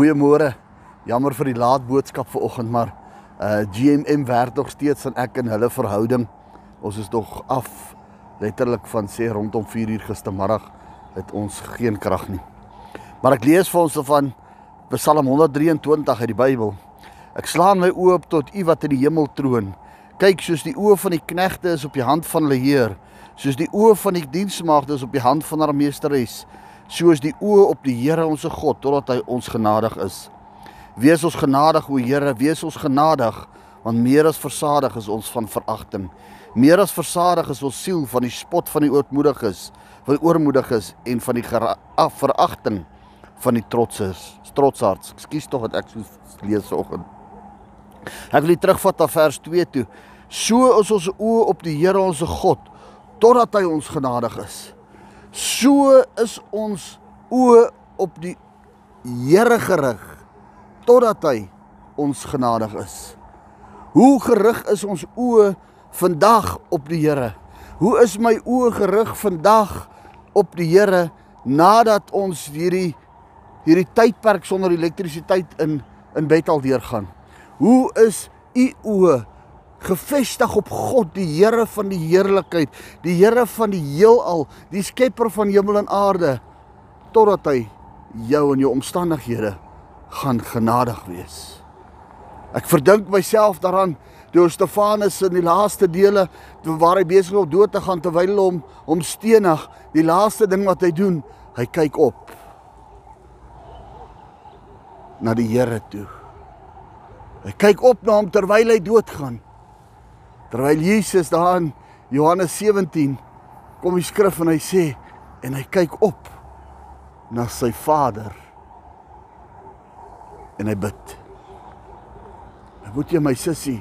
Goeiemôre. Jammer vir die laat boodskap vanoggend, maar uh GMM werk nog steeds aan ek en hulle verhouding. Ons is nog af letterlik van sê rondom 4uur gistermiddag het ons geen krag nie. Maar ek lees vir ons van Psalm 123 uit die Bybel. Ek slaan my oë op tot U wat in die hemel troon. Kyk soos die oë van die knegte is op die hand van hulle Heer, soos die oë van die diensmaagde is op die hand van haar meesteres soos die oë op die Here ons God totdat hy ons genadig is. Wees ons genadig o Here, wees ons genadig want meer as versadig is ons van veragting. Meer as versadig is ons siel van die spot van die ootmoediges, van die oormoediges en van die veragting van die trotses, trotsharts. Ekskuus tog dat ek so lees vanoggend. Ek wil terugvat na vers 2 toe. So is ons oë op die Here ons God totdat hy ons genadig is. So is ons oë op die Here gerig totdat hy ons genadig is. Hoe gerig is ons oë vandag op die Here? Hoe is my oë gerig vandag op die Here nadat ons hierdie hierdie tydperk sonder elektrisiteit in in Bethel deurgaan? Hoe is u oë gefestig op God, die Here van die heerlikheid, die Here van die heelal, die skepper van hemel en aarde, totdat hy jou en jou omstandighede gaan genadig wees. Ek verdink myself daaraan toe Stefanus in die laaste dele waar hy besig was om dood te gaan terwyl hom hom stenig, die laaste ding wat hy doen, hy kyk op na die Here toe. Hy kyk op na hom terwyl hy doodgaan. Terwyl Jesus daar in Johannes 17 kom die skrif en hy sê en hy kyk op na sy Vader en hy bid. Ek moet jy my sussie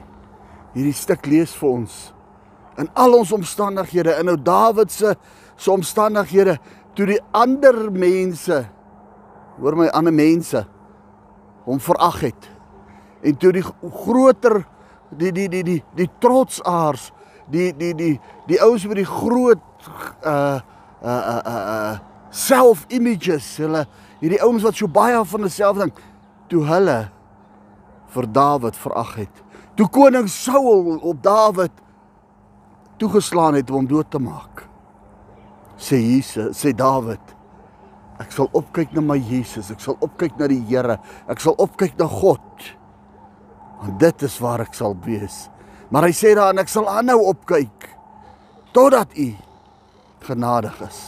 hierdie stuk lees vir ons in al ons omstandighede in nou Dawid se se omstandighede toe die ander mense hoor my ander mense hom verag het en toe die groter die die die die die trotsaars, die die die die ouens met die groot uh uh uh uh self images, hulle hierdie ouens wat so baie van hulle self dink, toe hulle vir Dawid verag het. Toe koning Saul op Dawid toegeslaan het om hom dood te maak. Sê Jesus, sê Dawid, ek sal opkyk na my Jesus, ek sal opkyk na die Here, ek sal opkyk na God want dit is waar ek sal wees. Maar hy sê dan ek sal aanhou opkyk totdat u genadig is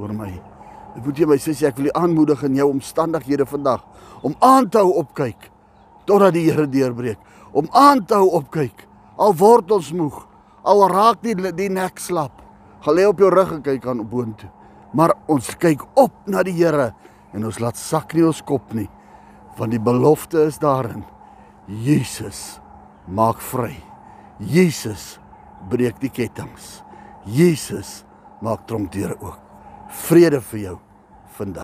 oor my. Ek moet jy my sussie, ek wil u aanmoedig in jou omstandighede vandag om aan te hou opkyk totdat die Here deurbreek. Om aan te hou opkyk al word ons moeg, al raak die die nek slap. Gaan lê op jou rug en kyk aan boontoe. Maar ons kyk op na die Here en ons laat sak nie ons kop nie want die belofte is daarin Jesus maak vry. Jesus breek die kettinge. Jesus maak tronkdeure oop. Vrede vir jou vandag.